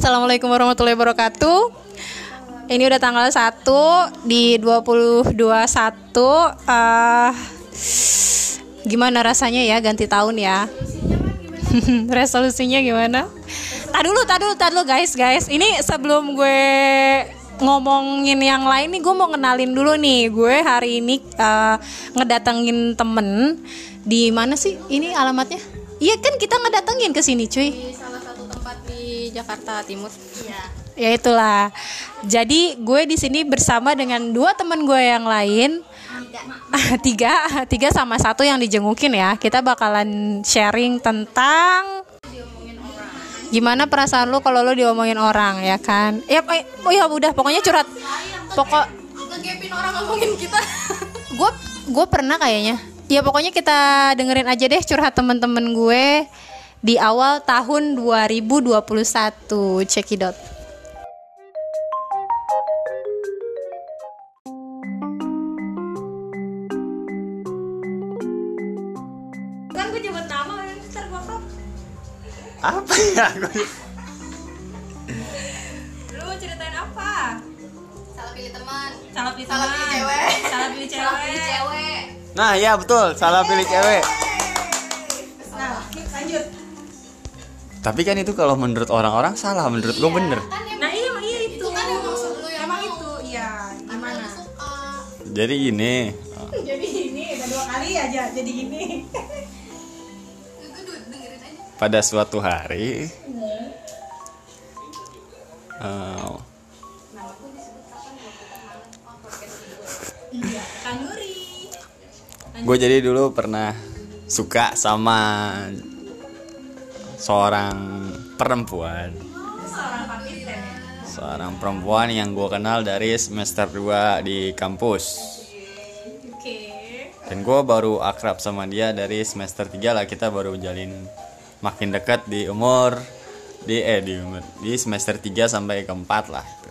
Assalamualaikum warahmatullahi wabarakatuh. Ini udah tanggal 1 di 2021 uh, Gimana rasanya ya ganti tahun ya? Resolusinya gimana? Tak dulu, tak dulu, tak dulu guys, guys. Ini sebelum gue ngomongin yang lain nih, gue mau kenalin dulu nih. Gue hari ini uh, ngedatengin temen di mana sih? Ini alamatnya? Iya kan kita ngedatengin ke sini, cuy. Di Jakarta Timur. Iya. Ya itulah. Jadi gue di sini bersama dengan dua teman gue yang lain. tiga, tiga sama satu yang dijengukin ya. Kita bakalan sharing tentang gimana perasaan lu kalau lu diomongin orang ya kan? Ya, eh, oh ya udah pokoknya curhat. Pokok Ngegepin orang ngomongin kita. gue gue pernah kayaknya. Ya pokoknya kita dengerin aja deh curhat temen-temen gue di awal tahun 2021. Cekidot. Kan gue nyebut nama, ntar gue crop. apa ya Lu ceritain apa? Salah pilih teman. Salah pilih Salah teman. pilih cewek. Salah pilih cewek. Salah pilih cewek. nah ya betul salah pilih cewek tapi kan itu kalau menurut orang-orang salah menurut gue bener Kan emang Nah, iya, iya itu. itu kan yang maksud lu yang Emang itu, iya. Karena Gimana? suka. jadi gini jadi ini udah dua kali aja jadi gini Itu du- dengerin aja. pada suatu hari eh, kanuri gue jadi dulu pernah suka sama seorang perempuan. Seorang perempuan yang gue kenal dari semester 2 di kampus. Oke. Dan gue baru akrab sama dia dari semester 3 lah. Kita baru jalin makin dekat di umur di eh di umur di semester 3 sampai ke 4 lah. Gitu.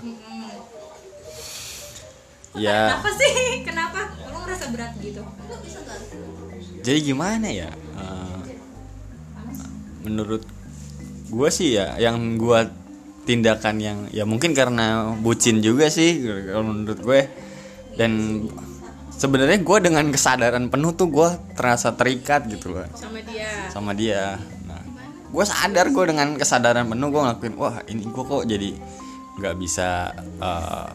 ya. Kenapa sih? Kenapa? Lu ngerasa berat gitu? Lu bisa gak? jadi gimana ya? Eh, menurut gue sih ya yang gue tindakan yang ya mungkin karena bucin juga sih kalau menurut gue. Dan sebenarnya gue dengan kesadaran penuh tuh gue terasa terikat gitu loh. Sama dia. Sama dia. Nah gue sadar gue dengan kesadaran penuh gue ngelakuin wah ini gue kok jadi nggak bisa eh,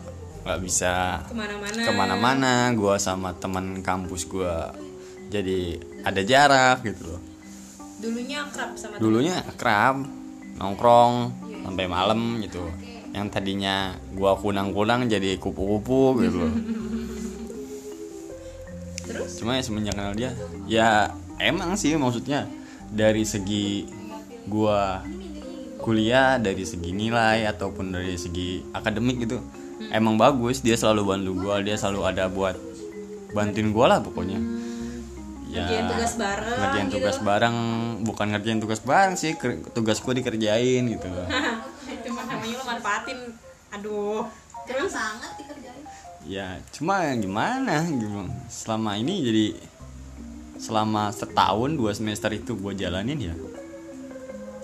nggak bisa ke mana-mana. ke mana-mana. Gue sama teman kampus gue jadi ada jarak gitu loh dulunya akrab sama dulunya akrab nongkrong sampai malam gitu. Yang tadinya gue kunang-kunang jadi kupu-kupu gitu. Loh terus? Cuma ya semenjak kenal dia ya emang sih maksudnya dari segi gua kuliah dari segi nilai ataupun dari segi akademik gitu emang bagus. Dia selalu bantu gua dia selalu ada buat bantuin gua lah pokoknya ya. Ngerjain tugas bareng ngerjain gitu. tugas bareng. Bukan ngerjain tugas bareng sih tugas gua dikerjain gitu. Itu mah namanya lu manfaatin. Aduh. Terus sangat dikerjain. ya cuma gimana? Gimana selama ini jadi selama setahun dua semester itu gue jalanin ya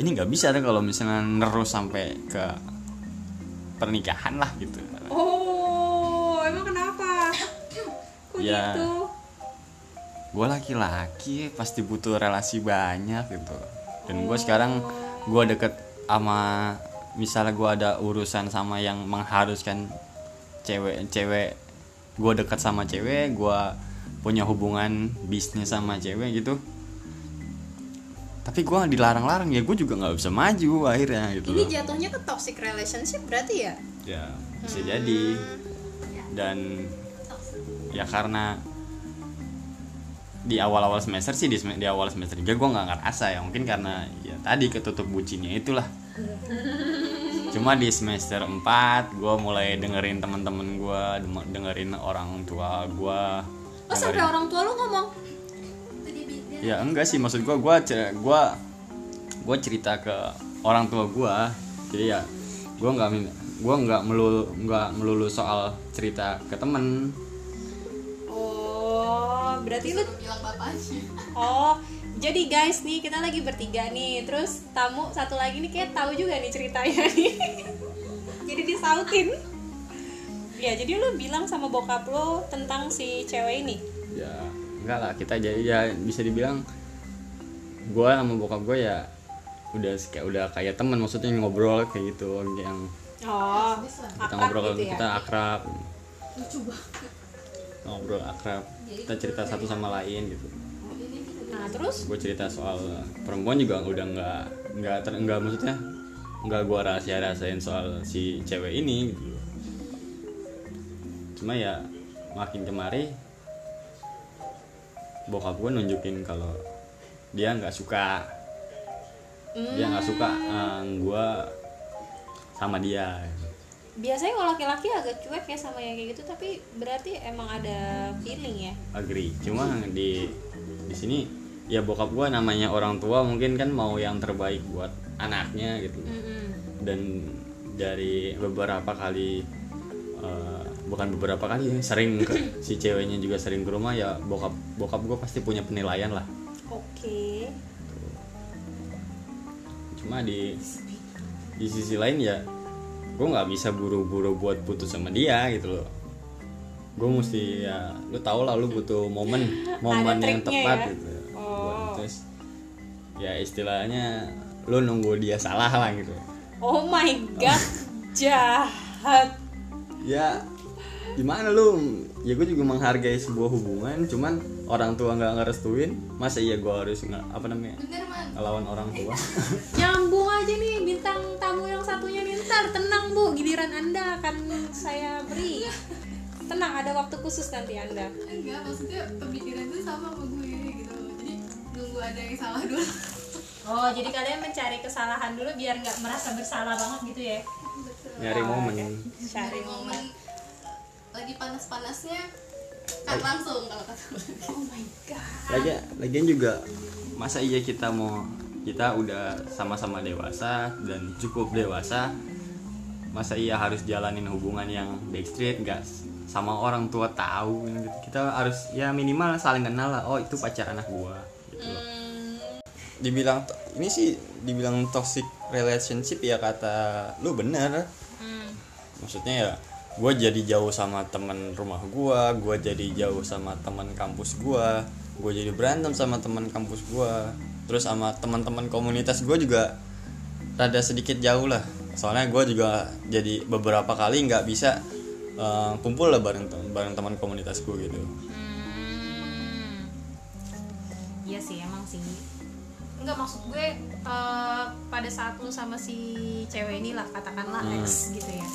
ini nggak bisa deh kalau misalnya nerus sampai ke pernikahan lah gitu. Oh emang kenapa? Kok Ya. gitu gue laki-laki pasti butuh relasi banyak gitu. Dan gue sekarang gue deket sama misalnya gue ada urusan sama yang mengharuskan cewek-cewek gue dekat sama cewek gue punya hubungan bisnis sama cewek gitu. Tapi gue dilarang-larang ya gue juga nggak bisa maju akhirnya gitu ini jatuhnya ke toxic relationship berarti ya? Ya bisa jadi. Dan ya karena di awal-awal semester sih di, di awal semester 3 gue nggak ngerasa ya. Mungkin karena ya tadi ketutup bucinnya itulah. Cuma di semester 4 gue mulai dengerin teman-teman gue dengerin orang tua gue oh sampai orang tua lu ngomong? Ya enggak sih. Maksud gue gue gue gue cerita ke orang tua gue jadi ya gue nggak gue nggak melulu nggak melulu soal cerita ke temen berarti lu bilang bapaknya. oh jadi guys nih kita lagi bertiga nih. Terus tamu satu lagi nih kayak tahu juga nih ceritanya nih. Jadi disautin. Ya jadi lu bilang sama bokap lo tentang si cewek ini? Ya enggak lah kita jadi ya bisa dibilang gue sama bokap gue ya udah kayak udah kayak teman maksudnya ngobrol kayak gitu yang oh kita akrab ngobrol gitu ya? kita akrab. Lucu banget. Ngobrol akrab kita cerita satu sama lain gitu. Nah terus? Gue cerita soal perempuan juga udah nggak nggak ter nggak maksudnya nggak gue rahasia rasain soal si cewek ini gitu cuma ya makin kemari bokap gue nunjukin kalau dia nggak suka. Dia nggak suka gue sama dia biasanya kalau laki-laki agak cuek ya sama yang kayak gitu tapi berarti emang ada feeling ya? Agree. Cuma di di sini ya bokap gue namanya orang tua mungkin kan mau yang terbaik buat anaknya gitu. Mm-mm. dan dari beberapa kali eh, bukan beberapa kali ya, sering ke, si ceweknya juga sering ke rumah ya bokap bokap gue pasti punya penilaian lah. Oke. Cuma di di sisi lain ya gue nggak bisa buru-buru buat putus sama dia gitu loh. Gue mesti ya lu tau lah lu butuh momen momen yang triknya tepat ya? gitu Oh. Buat terus ya istilahnya lu nunggu dia salah lah gitu. Oh my god jahat. Ya gimana lu? Ya gue juga menghargai sebuah hubungan cuman orang tua nggak ngerestuin masa iya gue harus nggak apa namanya? Bener ngelawan orang tua? Nyambung aja nih bintang tamu yang satunya nih ntar tenang bu. Giliran anda akan saya beri. Tenang ada waktu khusus nanti anda. Enggak maksudnya pemikiran tuh sama sama gue gitu. Jadi nunggu ada yang salah dulu. Oh jadi kalian mencari kesalahan dulu biar nggak merasa bersalah banget gitu ya? Nyari momen. Cari dari momen. lagi panas-panasnya kan langsung kalau kata oh my god. Lagi lagian juga masa iya kita mau kita udah sama-sama dewasa dan cukup dewasa masa iya harus jalanin hubungan yang backstreet nggak sama orang tua tahu gitu. kita harus ya minimal saling kenal lah oh itu pacar anak gua gitu loh. dibilang to- ini sih dibilang toxic relationship ya kata lu bener Hmm. maksudnya ya gue jadi jauh sama teman rumah gue gue jadi jauh sama teman kampus gue gue jadi berantem sama teman kampus gue terus sama teman-teman komunitas gue juga rada sedikit jauh lah soalnya gue juga jadi beberapa kali nggak bisa eh, kumpul lah bareng bareng teman komunitas gue gitu Hmm. Iya sih emang sih. Enggak maksud gue eh, pada saat lu sama si cewek ini lah katakanlah Hmm. ex gitu ya.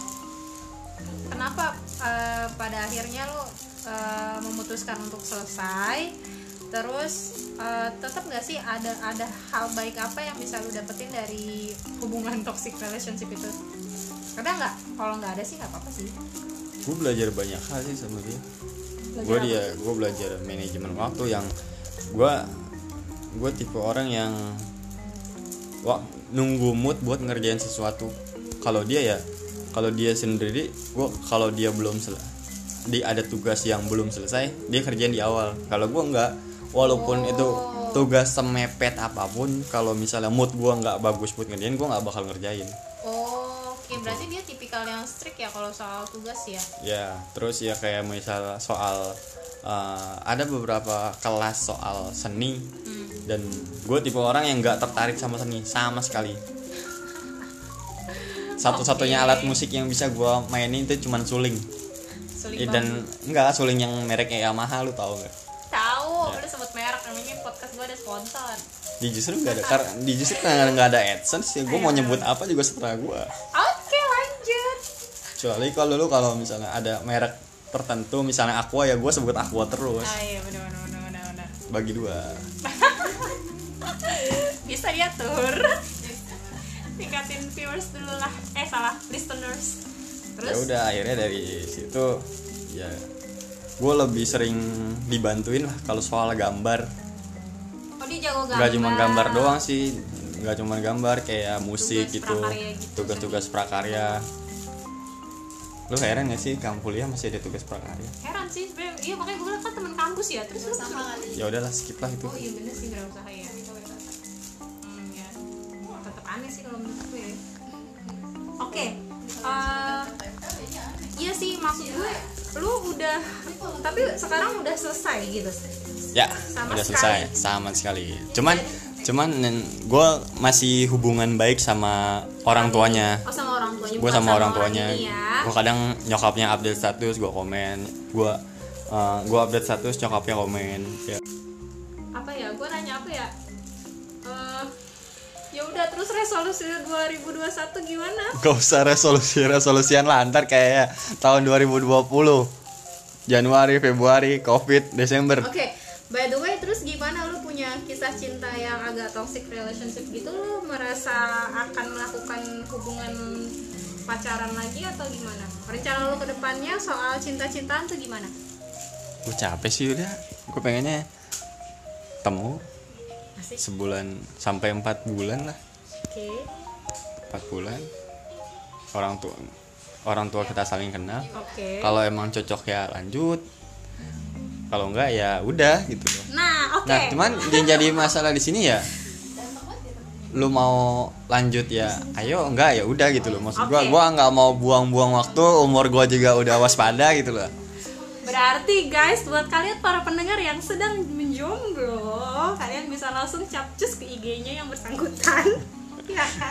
Kenapa eh, pada akhirnya lu eh, memutuskan untuk selesai? Terus eh, tetap nggak sih ada ada hal baik apa yang bisa lu dapetin dari hubungan toxic relationship itu? Ada nggak? Kalau nggak ada sih nggak apa-apa sih. gue belajar banyak hal sih sama dia gue dia gue belajar manajemen waktu yang gue gue tipe orang yang wah, nunggu mood buat ngerjain sesuatu kalau dia ya kalau dia sendiri gue kalau dia belum sel di ada tugas yang belum selesai dia kerjain di awal kalau gue nggak walaupun itu tugas semepet apa pun kalau misalnya mood gue nggak bagus buat ngerjain gue nggak bakal ngerjain Oh, oke berarti dia tipikal yang strict ya kalau soal tugas ya. Ya, terus ya kayak misal soal eh, ada beberapa kelas soal seni Hmm. dan gue tipe orang yang nggak tertarik sama seni sama sekali. Satu-satunya Oke. alat musik yang bisa gue mainin itu cuman suling. Sulit Eh, dan enggak suling yang mereknya Yamaha lu tau nggak? Ada sponsor Di justru nggak ada karena di justru nggak ada AdSense ya gue mau Ayo. nyebut apa juga setelah gue. oke lanjut. Kecuali kalau lu kalau misalnya ada merek tertentu misalnya Aqua ya gue sebut Aqua terus. Ah iya benar benar benar benar benar. Bagi dua. bisa diatur tingkatin viewers dulu lah. Eh salah listeners. Terus? Ya udah akhirnya dari situ ya gue lebih sering dibantuin lah kalau soal gambar oh jago gambar. Gak cuma gambar doang sih gak cuma gambar kayak musik tugas gitu tugas-tugas prakarya, gitu. prakarya. Lu heran gak sih kamu kuliah masih ada tugas prakarya? Heran sih sebenernya iya makanya gue bilang kan temen kampus ya terus lu sama kali. Ya udahlah skip lah itu. Oh iya bener sih gak usah ya. Hmm, ya. Oh, tetap aneh sih kalau menurut gue ya. oke eh, iya sih maksud gue lu udah tapi sekarang udah selesai gitu ya Sama udah sekali. selesai. Sama sekali. Cuman cuman gue masih hubungan baik sama orang tuanya. Oh sama orang tuanya. Gue bukan sama orang tuanya. ya. Gue kadang nyokapnya update status gue komen. Gue uh, gue update status nyokapnya komen. Ya. Apa ya? Gue nanya apa ya? Eh, ya udah terus resolusi 2021 gimana? Gak usah resolusi resolusian lah. Ntar kayak tahun 2020 Januari Februari Covid Desember. Oke, by the way, terus gimana lu punya kisah cinta yang agak toxic relationship gitu? Lu merasa akan melakukan hubungan pacaran lagi atau gimana? Rencana lu ke depannya soal cinta-cintaan tuh gimana? gue capek sih udah gue pengennya temu Asik. sebulan sampai empat bulan lah Oke. empat bulan orang tua orang tua kita saling kenal Oke. kalau emang cocok ya lanjut kalau enggak ya udah gitu loh Nah, oke. nah cuman yang jadi masalah di sini ya lu mau lanjut ya ayo enggak ya udah gitu loh maksud gua Oke. gua nggak mau buang-buang waktu umur gua juga udah waspada gitu loh Berarti guys, buat kalian para pendengar yang sedang menjomblo, kalian bisa langsung capcus ke IG-nya yang bersangkutan. ya kan?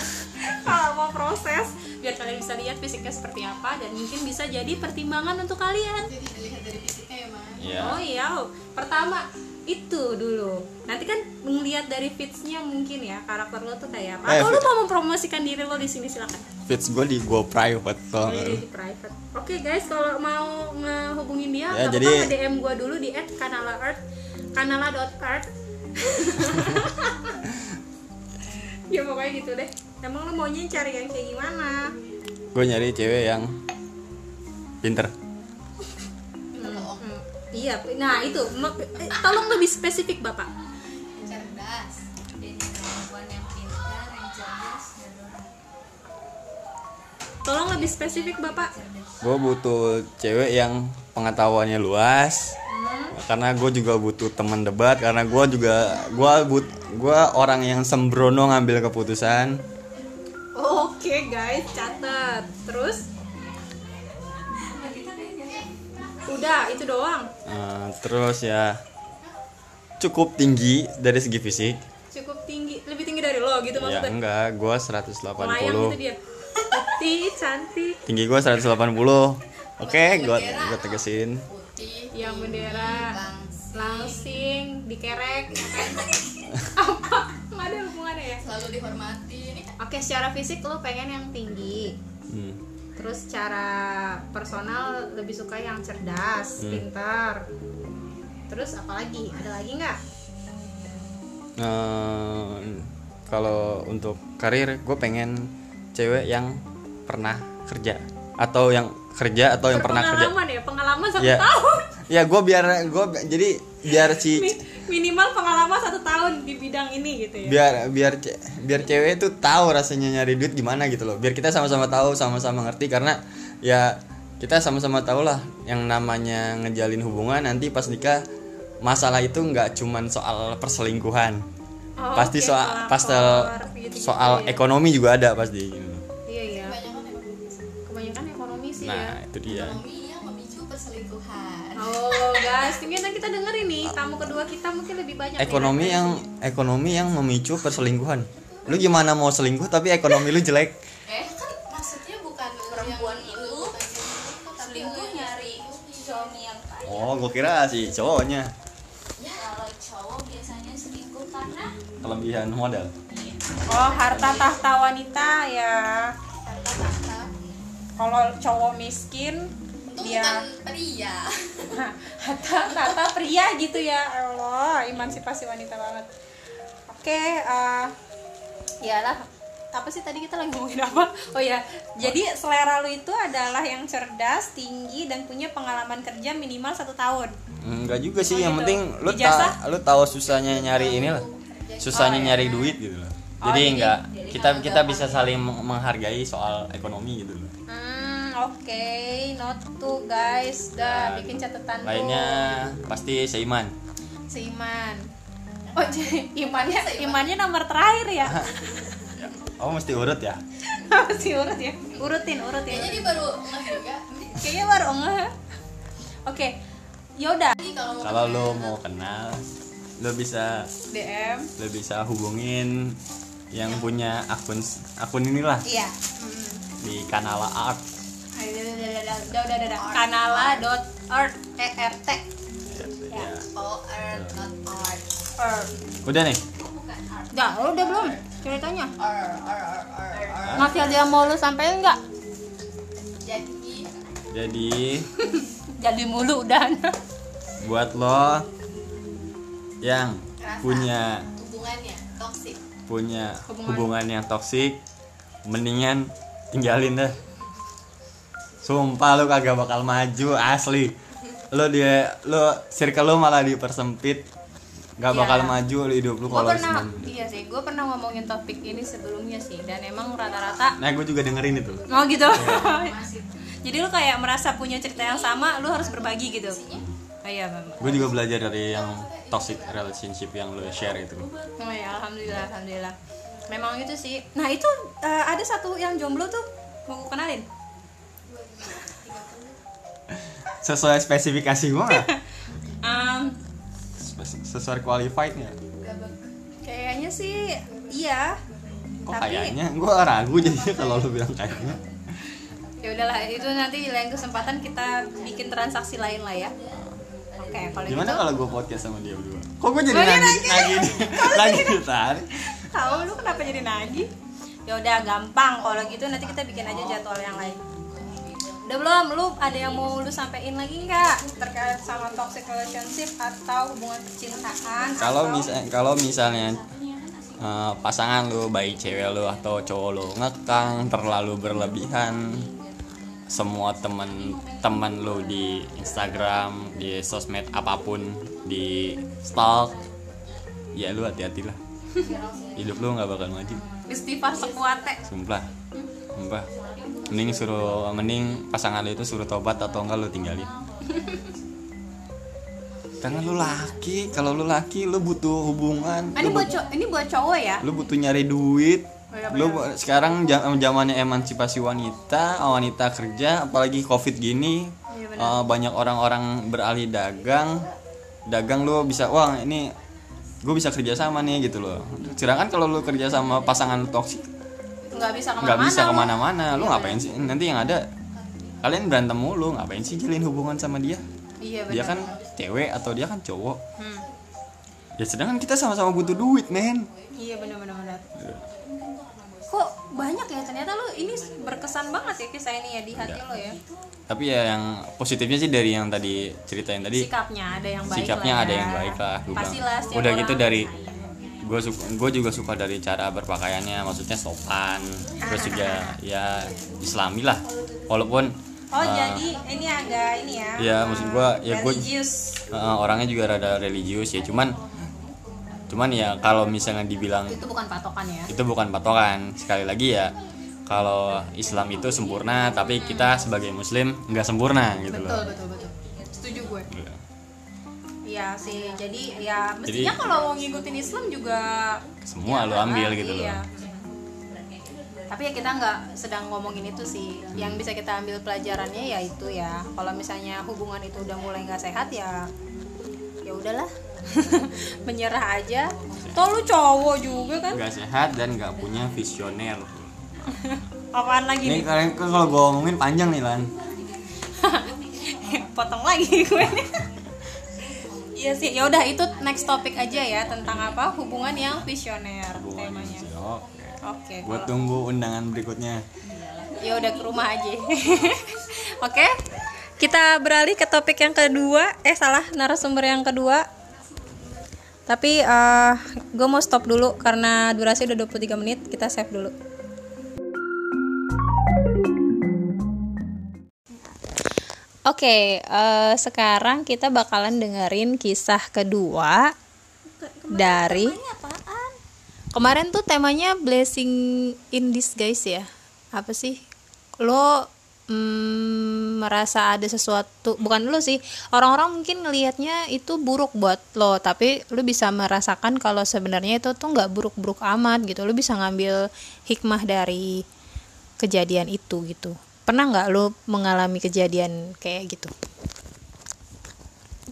Kalau mau proses, biar kalian bisa lihat fisiknya seperti apa dan mungkin bisa jadi pertimbangan untuk kalian. jadi dilihat dari fisiknya ya Oh iya, pertama itu dulu. Nanti kan melihat dari fitsnya mungkin ya karakter lo tuh kayak apa. Eh, Atau lu fit- mau mempromosikan diri lo di sini silakan. fits gua di gua private lu? Jadi di private. Oke guys, kalau mau ngehubungin dia, Ya, nggak jadi- DM gua dulu di @kanala.earth, kanala.earth. ya pokoknya gitu deh. Emang lu maunya cari yang kayak gimana? gua nyari cewek yang pinter Iya, nah itu. Eh, Tolong lebih spesifik bapak. cerdas dan perempuan yang pintar yang cerdas dan Tolong lebih spesifik bapak. gue butuh cewek yang pengetahuannya luas karena gue juga butuh teman debat karena gue juga gue but gue orang yang sembrono ngambil keputusan Oke guys, catat. Terus? Udah, itu doang. Eh, terus ya cukup tinggi dari segi fisik Cukup tinggi, lebih tinggi dari lo gitu ya maksudnya. enggak gue Melayang gitu 180 dia. Putih, cantik, tinggi gue 180 oke gue gue tegesin putih yang bendera langs langsing, dikerek, ya kan? Apa? Nggak ada hubungannya ya? selalu dihormati Oke, secara fisik lo pengen yang tinggi. Hmm. Terus secara personal lebih suka yang cerdas, pintar. Terus apa lagi? Ada lagi nggak? Eh, kalau untuk karir gue pengen cewek yang pernah kerja atau yang kerja atau yang pernah kerja Pengalaman ya, pengalaman satu ya tahun. ya gue biar gue jadi biar si minimal pengalaman satu tahun di bidang ini gitu ya. biar biar ce- biar cewek itu tahu rasanya nyari duit gimana gitu loh biar kita sama-sama tahu sama-sama ngerti karena ya kita sama-sama tahu lah yang namanya ngejalin hubungan nanti pas nikah masalah itu nggak cuman soal perselingkuhan Oh, pasti oke, soal pastel gitu-gitu soal ya. ekonomi juga ada pasti Iya ya. kebanyakan ekonomi sih nah ya. itu dia ekonomi yang memicu perselingkuhan Oh guys, mungkin nanti kita dengerin nih tamu kedua kita mungkin lebih banyak. ekonomi yang ekonomi yang memicu perselingkuhan. Lu gimana mau selingkuh tapi ekonomi lu jelek? Eh kan maksudnya bukan Perempuan yang itu tapi selingkuh nyari suami yang kaya oh gue kira sih cowoknya. Kalau cowok biasanya selingkuh karena kelebihan modal. Oh harta tahta wanita ya. kata-kata Kalau cowok miskin itu dia bukan pria harta tahta pria gitu ya. Allah, emansipasi wanita banget. Oke, eh iyalah apa sih tadi kita lagi ngomongin apa? Oh ya, jadi selera lu itu adalah yang cerdas, tinggi dan punya pengalaman kerja minimal satu tahun. Enggak juga sih, Oh, yang gitu. penting lu Ijazah? ta lu tahu susahnya nyari ini lah. Susahnya Oh, iya. nyari duit gitu loh. Oh, Jadi jadi- enggak kita kita bisa saling meng- menghargai soal ekonomi gitu loh. Hmm, oke, not to guys. Dah Dan bikin catatan tuh. Lainnya pasti seiman. Seiman. Oh, jadi imannya imannya nomor terakhir ya. oh mesti urut ya Masih urut ya? Urutin, urutin. kayaknya dia baru nggak juga Kayaknya baru enggak. Oke. Yaudah. jadi kalau mau kalau lo mau kenal lo bisa DM. lo bisa hubungin yang punya akun akun inilah Iya. di kanala art Udah, udah, udah. Kanala dot e r t ya. art not art art. udah nih Udah, lu udah belum ceritanya? Masih ada yang mau lu sampein nggak? jadi jadi Jadi mulu udah. buat lo yang punya hubungannya toxic punya Hubungan. hubungan yang toksik mendingan tinggalin dah sumpah lu kagak bakal maju asli lu dia lu circle lu malah dipersempit nggak Iya. bakal maju lu hidup lu kalau pernah, sendiri. iya sih, gue pernah ngomongin topik ini sebelumnya sih, dan emang rata-rata nah gue juga dengerin itu Oh gitu. Iya. Jadi lu kayak merasa punya cerita yang sama, lu harus berbagi gitu. Oh iya, gue juga belajar dari yang toxic relationship yang lu share itu Oh iya, alhamdulillah, alhamdulillah. Memang itu sih. Nah itu eh, ada satu yang jomblo tuh mau kenalin. Sesuai spesifikasi gue nggak Spes- sesuai qualified nggak kayaknya sih iya. kok Tapi- kayaknya gue ragu jadinya kalau lu bilang kayaknya Ya udahlah, itu nanti di lain kesempatan kita bikin transaksi lain lah ya. Oke, kalau gimana gitu. kalau gue podcast sama dia berdua kok gue jadi Oh, dia lagi nagih. lagi lagi ditarik Tahu lu kenapa jadi nagih? Ya udah gampang kalau gitu nanti kita bikin aja jadwal yang lain. Udah belum? Lu ada yang mau lu sampein lagi nggak terkait sama toxic relationship atau hubungan percintaan? kalau atau- misal kalau misalnya eh, pasangan lu baik cewek lu atau cowok lu ngekang terlalu berlebihan semua temen-temen lu di Instagram di sosmed apa pun di stalk ya lu hati-hatilah hidup lu nggak bakal maju istighfar sekuate. sumpah sumpah. Mending suruh mending pasangan lu itu suruh tobat atau enggak lu tinggalin. Karena lu laki kalau lu laki lu butuh hubungan ini buat but- cow- ini buat cowok ya? lu butuh nyari duit. Oh, iya, lu sekarang zamannya emansipasi wanita wanita kerja apalagi covid gini Iya, benar. eh, banyak orang-orang beralih dagang. Dagang lu bisa wah ini gue bisa kerja sama nih gitu loh. Sedangkan kalau lu kerja sama pasangan lu toksik Nggak bisa ke mana-mana. nggak bisa lu. ke mana-mana lu Iya, ngapain sih nanti yang ada kalian berantem mulu ngapain sih jalin hubungan sama dia Iya benar. dia kan cewek atau dia kan cowok Hmm. ya sedangkan kita sama-sama butuh duit men Iya benar-benar benar. Kok banyak ya ternyata lu ini berkesan banget ya kisah ini ya di hati lo ya. tapi ya yang positifnya sih dari yang tadi ceritain tadi Sikapnya ada yang baik sikapnya lah ada ya. yang baik lah. Pastilah udah orang- gitu dari gue suka gue juga suka dari cara berpakaiannya maksudnya sopan terus juga ya islami lah walaupun Oh eh, jadi ini agak ini ya. Iya, maksud gua, ya religius. eh, orangnya juga rada religius ya cuman cuman ya kalau misalnya dibilang Itu bukan patokan ya. itu bukan patokan sekali lagi ya kalau Islam itu sempurna tapi kita sebagai Muslim nggak sempurna gitu Betul loh betul betul. Setuju gue. Iya. Iya sih. Jadi ya mestinya Jadi- kalau mau ngikutin Islam juga semua ya, lo ambil ah, gitu loh iya. Tapi ya kita nggak sedang ngomongin itu sih. Yang bisa kita ambil pelajarannya ya itu ya. Kalau misalnya hubungan itu udah mulai nggak sehat ya ya udahlah. Menyerah aja. Toh lu cowok juga kan? nggak sehat dan nggak punya visioner Apaan lagi nih? kalian kalau gue ngomongin panjang nih lan Potong lagi gue. Iya sih, ya udah itu next topik aja ya tentang apa? Hubungan yang visioner temanya. oke Oke. gue kalau- tunggu undangan berikutnya. Ya udah ke rumah aja. Oke kita beralih ke topik yang kedua. Eh salah narasumber yang kedua. Tapi gue mau stop dulu karena durasi udah 23 menit kita save dulu Oke, eh, sekarang kita bakalan dengerin kisah kedua dari kemarin tuh temanya blessing in disguise ya. Apa sih? Lo mm, merasa ada sesuatu bukan lu sih orang-orang mungkin ngelihatnya itu buruk buat lo tapi lu bisa merasakan kalau sebenarnya itu tuh nggak buruk-buruk amat gitu lu bisa ngambil hikmah dari kejadian itu gitu pernah nggak lu mengalami kejadian kayak gitu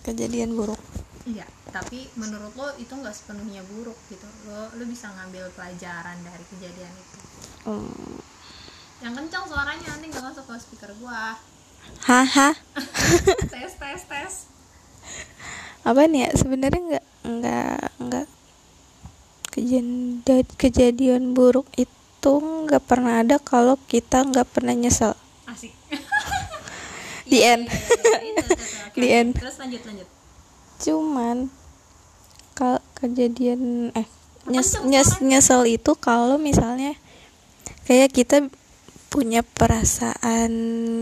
kejadian buruk Iya, tapi menurut lo itu nggak sepenuhnya buruk gitu. Lo lo bisa ngambil pelajaran dari kejadian itu. Hmm. Yang kencang suaranya nanti nggak masuk ke speaker gua. haha tes tes tes. apa nih ya sebenarnya nggak nggak nggak kejadian kejadian buruk itu nggak pernah ada kalau kita nggak pernah nyesel Asik. di end Itu, itu, itu. Oke, Di oke. end. Terus lanjut lanjut. cuman kalau kejadian eh nyes, nyes- nyesel itu kalau misalnya kayak kita punya perasaan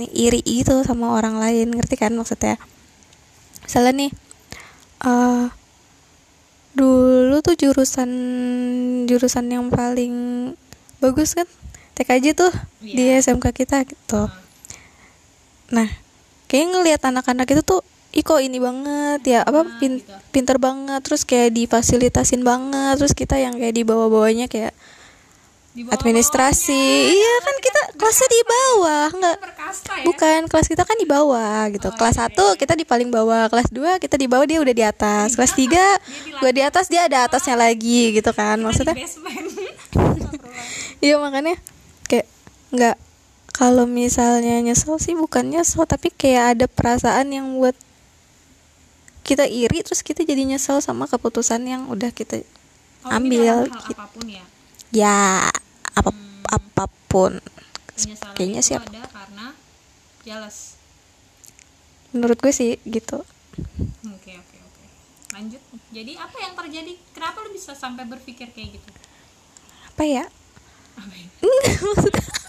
iri itu sama orang lain ngerti kan maksudnya misalnya nih eh dulu tuh jurusan jurusan yang paling bagus kan TKJ tuh di SMK kita gitu. Nah kayak ngelihat anak-anak itu tuh Iko ini banget ya apa pin- pinter banget terus kayak difasilitasin banget terus kita yang kayak di bawah-bawahnya kayak administrasi. Iya kan kita kelasnya di bawah nggak Perkasta ya. bukan kelas kita kan di bawah gitu. Kelas 1 kita di paling bawah kelas 2 kita di bawah dia udah di atas. Kelas 3 gue di atas dia ada atasnya lagi gitu kan maksudnya. iya makanya kayak nggak kalau misalnya nyesel sih bukan nyesel tapi kayak ada perasaan yang buat kita iri terus kita jadi nyesel sama keputusan yang udah kita ini ambil hal gitu. apa pun ya. ya apa apa pun Penyesalan Kayaknya siap. ada karena jealous. menurut gue sih gitu Oke oke oke. Lanjut. Jadi apa yang terjadi? Kenapa lu bisa sampai berpikir kayak gitu? apa ya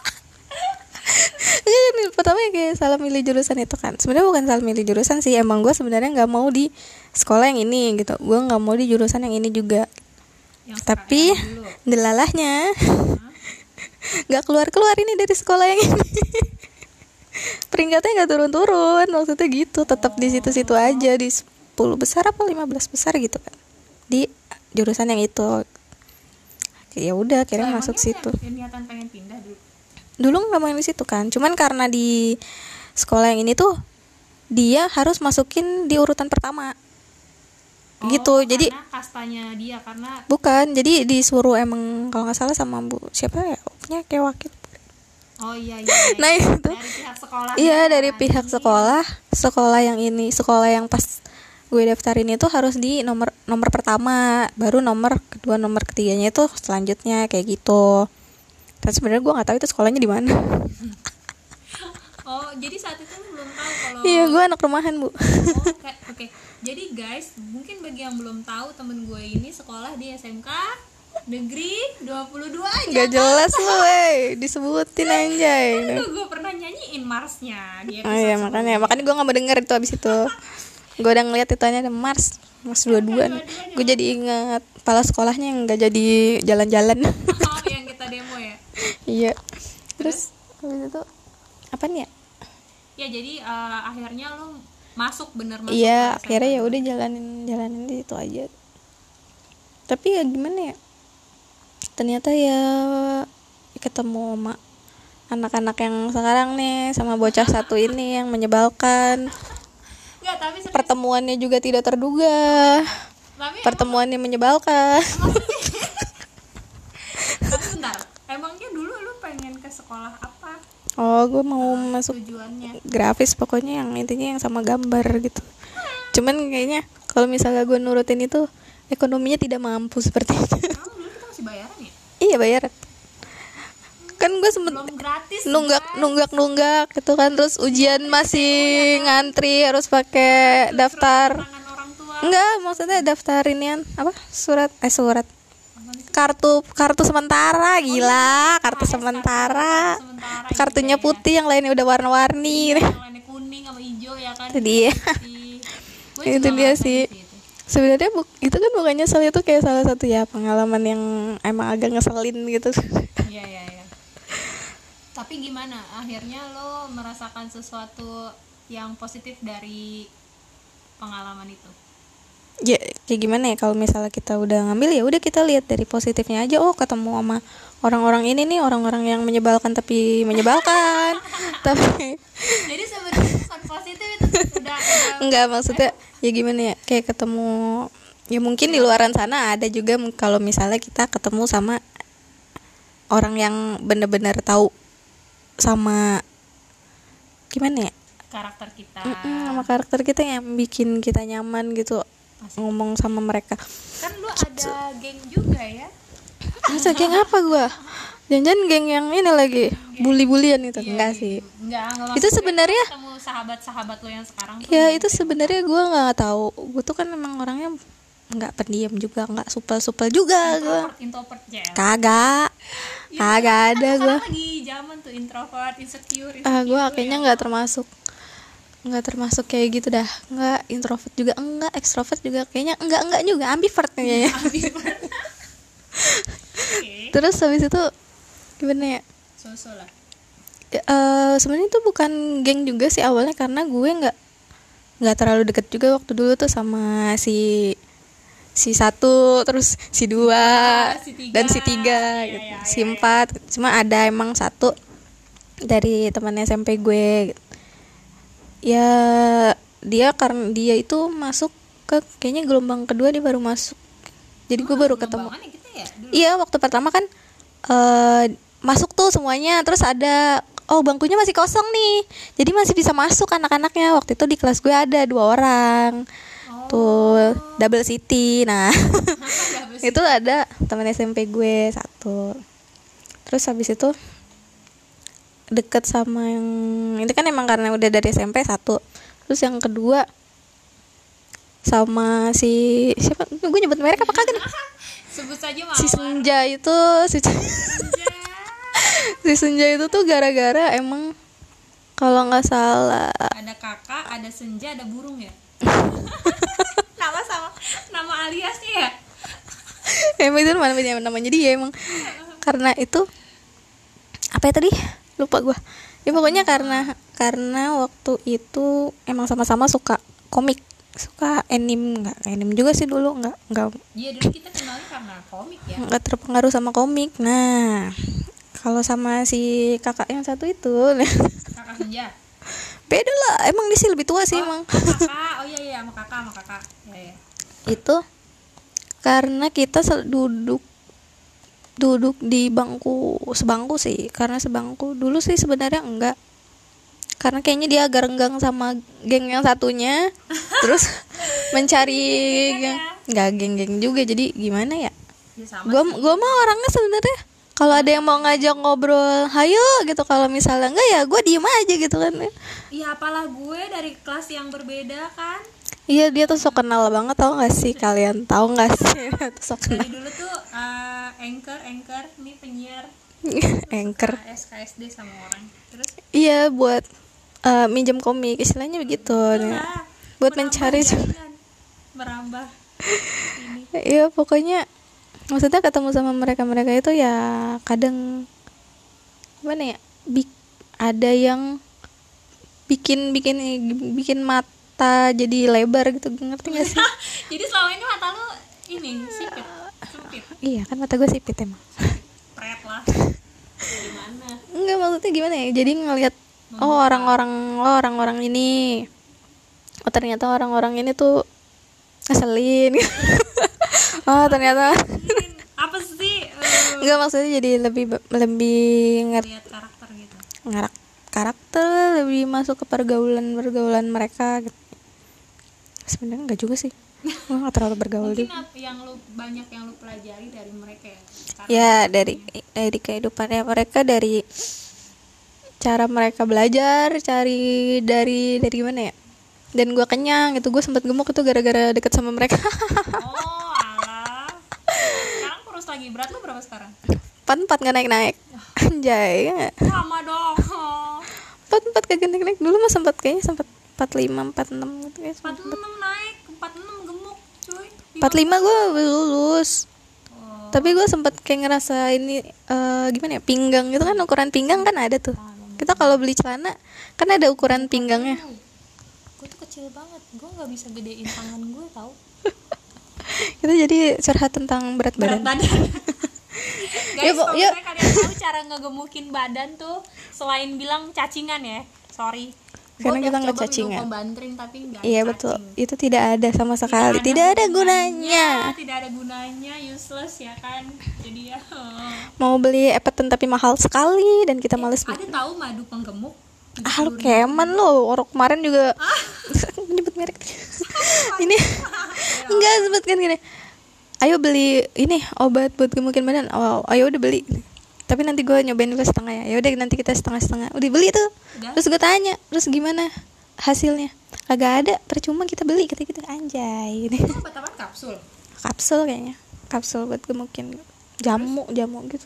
Enggak, nih, pertama ya kayak salah milih jurusan itu kan. Sebenarnya bukan salah milih jurusan sih. Emang gue sebenarnya nggak mau di sekolah yang ini gitu. Gue nggak mau di jurusan yang ini juga. Yang tapi delalahnya. Nggak keluar keluar ini dari sekolah yang ini. Peringkatnya nggak turun-turun. Maksudnya gitu. Tetap di situ-situ aja. Di 10 besar apa 15 besar gitu kan. Di jurusan yang itu ya udah akhirnya Lah, masuk situ niatan pengen pindah dulu. dulu nggak main di situ kan cuman karena di sekolah yang ini tuh dia harus masukin di urutan pertama gitu jadi Oh, kastanya dia karena bukan jadi disuruh emang kalau nggak salah sama bu siapa ya punya kayak wakil oh iya iya, iya. Nah, itu. dari pihak sekolah iya dari pihak sekolah sekolah yang ini sekolah yang pas gue daftarin itu harus di nomor nomor pertama baru nomor kedua nomor ketiganya itu selanjutnya kayak gitu tapi sebenarnya gue nggak tahu itu sekolahnya di mana oh jadi saat itu lu belum tahu kalau iya gue anak rumahan bu Oh, oke oke. Jadi guys, mungkin bagi yang belum tahu temen gue ini sekolah di SMK Negeri 22 aja. Gak jelas lu, wey disebutin anjay. Aduh, gue pernah nyanyiin Marsnya di Oh iya makanya, makanya gue gak mau denger itu abis itu. Gue udah ngeliat itu ada Mars, Mars dua dua. Gue jadi ingat kepala sekolahnya yang gak jadi jalan-jalan. Oh, yang kita demo ya. iya. Terus abis itu apa nih ya? Ya jadi eh, akhirnya lo masuk bener masuk. Iya, akhirnya ya udah jalanin jalanin di situ aja. Tapi ya gimana ya? Ternyata ya ketemu sama anak-anak yang sekarang nih sama bocah satu ini yang menyebalkan. Tapi serius. Pertemuannya juga tidak terduga. tapi, Pertemuannya menyebalkan. tapi bentar. Emangnya dulu lu pengen ke sekolah apa Oh, gue mau masuk tujuannya? grafis pokoknya yang intinya yang sama gambar gitu. Cuman kayaknya kalau misalnya gue nurutin itu ekonominya tidak mampu seperti itu. Kamu dulu kita masih bayaran ya? iya bayar. Kan gue sempet gratis. nunggak nunggak nunggak gitu kan. Terus ujian masih ngantri harus pakai daftar. enggak maksudnya daftar inian apa? Surat eh surat. Kartu kartu sementara gila. Kartu sementara. sementara kartunya putih yang lainnya udah warna-warni. Kuning sama hijau ya kan. Itu dia. Gue itu dia sih. sebenarnya bu itu kan bukannya nyesel itu kayak salah satu ya pengalaman yang emang agak ngeselin gitu. Iya iya iya. Tapi gimana? Akhirnya lo merasakan sesuatu yang positif dari pengalaman itu? Ya kayak gimana ya? Kalau misalnya kita udah ngambil ya udah kita lihat dari positifnya aja. Oh ketemu sama orang-orang ini nih orang-orang yang menyebalkan tapi menyebalkan. Tapi jadi sebenarnya bukan positif itu udah, enggak maksudnya ya gimana ya? Kayak ketemu ya mungkin di luaran sana ada juga kalau misalnya kita ketemu sama orang yang bener-bener tahu sama gimana ya? Karakter kita. Mm-mm, sama karakter kita yang bikin kita nyaman gitu ngomong sama mereka. Kan lu ada geng juga ya? Masa geng apa gua? Jangan geng yang ini lagi bully-bulian itu. Enggak sih. enggak enggak itu sebenarnya ketemu sahabat-sahabat lo yang sekarang tuh ya itu sebenarnya gua nggak tahu. Gua tuh kan memang orangnya nggak pendiam juga nggak supel-supel juga gua. Introvert introvert ya kagak. Kagak ada gua. sekarang lagi zaman tuh introvert insecure, insecure ah gua kayaknya nggak termasuk nggak termasuk kayak gitu dah. Nggak introvert juga enggak ekstrovert juga kayaknya enggak enggak juga. Ambivert kayaknya. Oke, terus habis itu gimana ya? So-so lah. Ya, eh, sebenarnya itu bukan geng juga sih awalnya karena gue nggak nggak terlalu deket juga waktu dulu tuh sama si si satu terus si dua si tiga. dan si tiga Iya, gitu. iya, si iya, empat cuma ada emang satu dari teman SMP gue gitu. ya dia karena dia itu masuk ke kayaknya gelombang kedua dia baru masuk. Jadi gue baru ketemu. Pengembangan ya ya dulu. Iya waktu pertama kan eh masuk tuh semuanya terus ada oh bangkunya masih kosong nih. Jadi masih bisa masuk anak-anaknya. Waktu itu di kelas gue ada dua orang tuh double city nah. Itu ada teman SMP gue satu. Terus habis itu deket sama yang ini kan emang karena udah dari SMP satu. Terus yang kedua sama si siapa? Gue nyebut merek apa kagak nih? Sebut saja mawar. Si senja itu si, si senja itu tuh gara-gara emang kalau nggak salah ada kakak ada senja ada burung ya nama sama nama aliasnya ya? Emang itu namanya namanya dia emang. Karena itu apa ya tadi? Lupa gua. Ya pokoknya karena karena waktu itu emang sama-sama suka komik. Suka anime nggak anime juga sih dulu nggak nggak. Iya dulu kita kenalnya karena komik ya. Nggak terpengaruh sama komik. Nah kalau sama si kakak yang satu itu kakak senja beda lah emang dia sih lebih tua sih emang. kakak. Oh iya iya sama kakak sama kakak. Ya ya itu karena kita duduk duduk di bangku sebangku sih. Karena sebangku dulu sih sebenarnya enggak. Karena kayaknya dia agak renggang sama geng yang satunya. Terus mencari geng nggak geng-geng juga. Jadi gimana ya? Ya sama gua gua mah orangnya sebenarnya kalau ada yang mau ngajak ngobrol hayo gitu. Kalau misalnya enggak ya gue diem aja gitu kan iya apalah gue dari kelas yang berbeda kan. Iya dia tuh sok kenal banget tau gak sih? Kalian tahu nggak sih? Tuh sok kenal. dari dulu tuh eh, anchor anchor nih penyiar. Anchor. KS KSD sama orang. Terus? Iya buat eh, minjem komik istilahnya begitu. Ya. buat mencari merambah ini Iya pokoknya maksudnya ketemu sama mereka mereka itu ya kadang gimana ya bik- ada yang bikin bikin bikin mata jadi lebar gitu ngerti gak sih? Jadi selama ini mata lu ini sipit iya kan mata gue sipit emang. Pret lah. Gimana enggak maksudnya gimana ya? Jadi ngelihat oh orang-orang oh orang-orang ini. Oh ternyata orang-orang ini tuh ngeselin oh ternyata. Apa sih eh, enggak maksudnya jadi lebih lebih ngerti karakter gitu? ngarak karakter lebih masuk ke pergaulan pergaulan mereka gitu. sebenarnya enggak juga sih. Gue nggak terlalu bergaul mungkin juga yang lu banyak yang lu pelajari dari mereka ya? Ya dari dari kehidupannya mereka dari cara mereka belajar cari dari dari gimana ya? Dan gue kenyang itu gue sempat gemuk itu gara-gara deket sama mereka. Oh sekarang kurus lagi. Berat lu berapa sekarang? Empat empat nggak naik naik anjay. Ya sama dong. Empat empat kagak naik naik dulu mah sempat kayaknya sempat empat lima empat enam gitu ya 46 naik 46 gemuk cuy. Empat lima gue lulus. Oh. Tapi gue sempet kayak ngerasa ini eh, gimana ya pinggang gitu kan ukuran pinggang kan ada tuh. Kita kalau beli celana kan ada ukuran pinggangnya. Gue tuh kecil banget. Gue nggak bisa gedein tangan gue tau kita jadi curhat tentang berat badan. badan. Guys Ya, misalnya kalian tahu cara ngegemukin badan tuh selain bilang cacingan ya sorry. Karena Gua kita nggak cacingan. tapi nggak iya cacing. betul. itu tidak ada sama sekali. Tidak ada gunanya tidak ada gunanya useless ya kan? Jadi ya mau beli Epeton tapi mahal sekali dan kita males ada tahu madu penggemuk ah lu keman lo. Orang kemarin juga nyebut merek. Ini enggak sebutkan gini. Ayo beli ini obat buat gemukin badan. Oh ayo udah beli. Tapi nanti gue nyobain dulu setengah ya. Ya udah nanti kita setengah setengah udah beli tuh. Udah. terus gue tanya terus gimana hasilnya? Kagak ada percuma kita beli kita kita anjay. Ini obat kapsul? Kapsul kayaknya. Kapsul buat gemukin. Jamu jamu gitu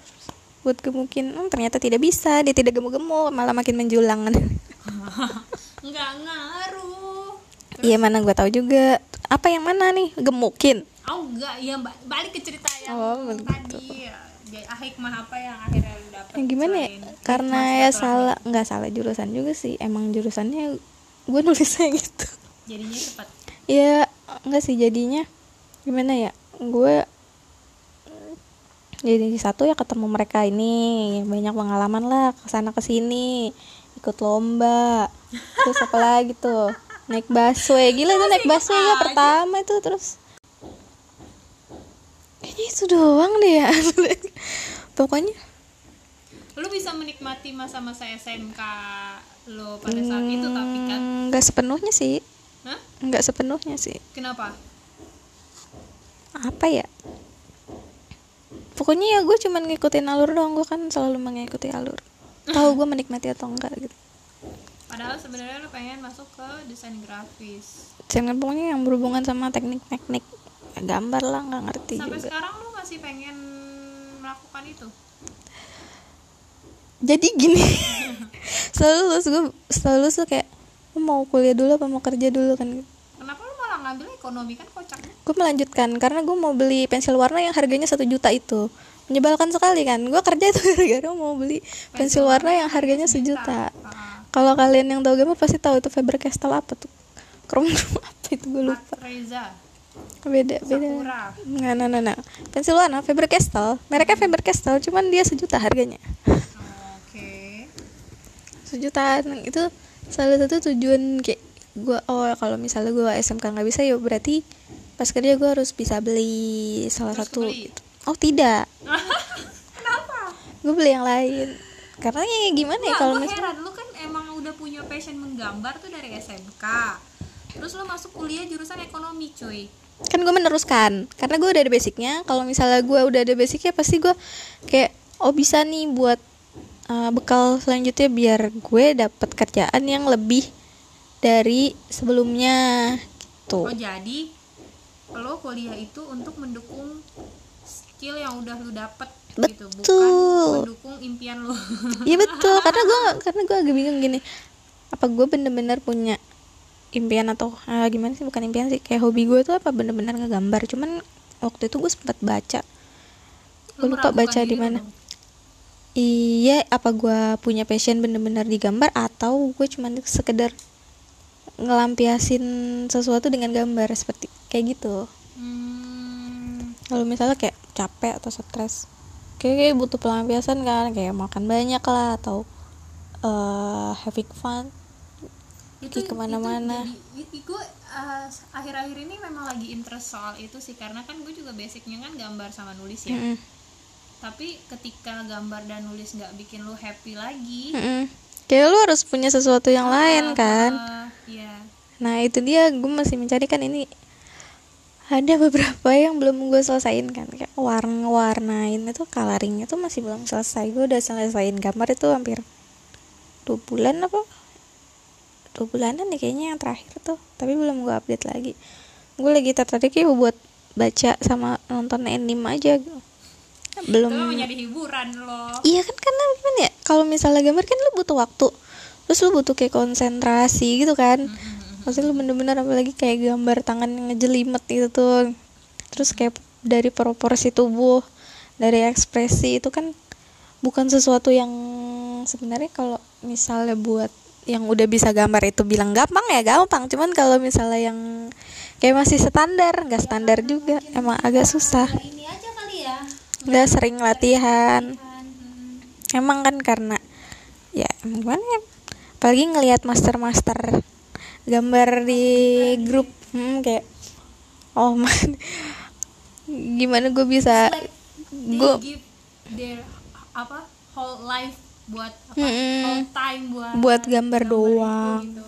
buat gemukin hmm, ternyata tidak bisa dia tidak gemuk-gemuk malah makin menjulang. Nggak ngaruh. Iya mana gue tahu juga. Apa yang mana nih? Gemukin. Oh enggak ya ba- balik ke cerita yang Oh, tadi ya. ah, hikmah apa yang akhirnya lu dapet gimana ya? karena ya salah nggak salah jurusan juga sih. Emang jurusannya gue nulisnya gitu. Jadinya cepat ya enggak sih jadinya. Gimana ya? Gue jadi satu ya ketemu mereka ini banyak pengalaman lah ke sana ke sini ikut lomba. Terus apa lagi tuh? Naik busway. Gila itu naik busway ya pertama itu terus. Kayaknya itu doang deh ya. Pokoknya. Lu bisa menikmati masa-masa SMK lo pada saat itu tapi kan? Mm, nggak sepenuhnya sih. Hah? nggak sepenuhnya sih. Kenapa? Apa ya pokoknya ya gue cuman ngikutin alur doang gue kan selalu mengikuti alur. Tahu gue menikmati atau enggak gitu. Padahal sebenarnya lu pengen masuk ke desain grafis. Jangan pokoknya yang berhubungan sama teknik-teknik. Ya, gambar lah nggak ngerti sampai juga. sekarang lu masih pengen melakukan itu? Jadi gini selalu lulus gue selalu lulus tuh kayak "Lu mau kuliah dulu apa mau kerja dulu? kan gitu. Ngambil ekonomi kan kocaknya. Gue melanjutkan karena gue mau beli pensil warna yang harganya satu juta itu. Menyebalkan sekali kan? Gue kerja itu gara-gara mau beli pensil warna yang harganya sejuta. Ah, kalau kalian yang tahu gambar pasti tahu itu Faber Castell apa tuh? Krom apa itu? Gue lupa. Reza. Beda beda. Nggak nah, nah, nah. pensil warna Faber Castell mereknya Faber Castell cuman dia sejuta harganya. Oke. Sejutaan itu salah satu tujuan kayak gue oh kalau misalnya gue SMK nggak bisa ya berarti pas kerja gue harus bisa beli salah Terus satu gitu. oh tidak. Kenapa? Gue beli yang lain. Karena ya gimana ya kalau misalnya heran. Lu kan emang udah punya passion menggambar tuh dari SMK terus lu masuk kuliah jurusan ekonomi cuy. Kan gue meneruskan. Karena gue udah ada basicnya. Kalau misalnya gue udah ada basicnya pasti gue kayak oh bisa nih buat uh, bekal selanjutnya biar gue dapat kerjaan yang lebih dari sebelumnya gitu. Oh jadi lo kuliah itu untuk mendukung skill yang udah lu dapet gitu bukan Betul. mendukung impian lo. Iya betul. Karena gue karena gue agak bingung gini. Apa gue bener-bener punya impian atau ah, gimana sih? Bukan impian sih kayak hobi gue tuh apa? Bener-bener ngegambar. Cuman waktu itu gue sempat baca. Gue Lu lupa baca di mana. iya apa gue punya passion bener-bener di gambar? Atau gue cuman sekedar ngelampiasin sesuatu dengan gambar seperti kayak gitu. Hmm, kalau misalnya kayak capek atau stres kayak, kayak butuh pelampiasan kan kayak makan banyak lah atau eh having fun. Pergi ke mana-mana. gue uh, akhir-akhir ini memang lagi interest soal itu sih karena kan gue juga basicnya kan gambar sama nulis ya. Mm-mm. tapi ketika gambar dan nulis nggak bikin lu happy lagi Mm-mm. kayak lu harus punya sesuatu yang lain kan. uh, ya nah itu dia. Gue masih mencari kan ini. Ada beberapa yang belum gue selesain kan. Kayak warna warnain itu coloring itu masih belum selesai. Gue udah selesain gambar itu hampir dua bulan apa? Dua bulanan nih kayaknya yang terakhir tuh. Tapi belum gue update lagi. Gue lagi tertarik ya buat baca sama nonton anime aja. Belum itu mau nyari hiburan lo. Iya kan karena gimana ya? Kalau misalnya gambar kan lu butuh waktu terus lu butuh kayak konsentrasi gitu kan. Maksudnya lu bener-bener apalagi kayak gambar tangan yang ngejelimet gitu tuh. Terus kayak dari proporsi tubuh dari ekspresi itu kan bukan sesuatu yang sebenarnya kalau misalnya buat yang udah bisa gambar itu bilang gampang ya gampang. Cuman kalau misalnya yang kayak masih standar nggak standar juga emang agak susah. Ini aja kali ya. Nggak sering latihan. Hmm. emang kan karena ya emang gimana ya apalagi ngelihat master master gambar di grup hmm, kayak oh man gimana gue bisa gue their apa whole life buat apa Mm-mm. whole time buat Buat gambar itu doang. gitu.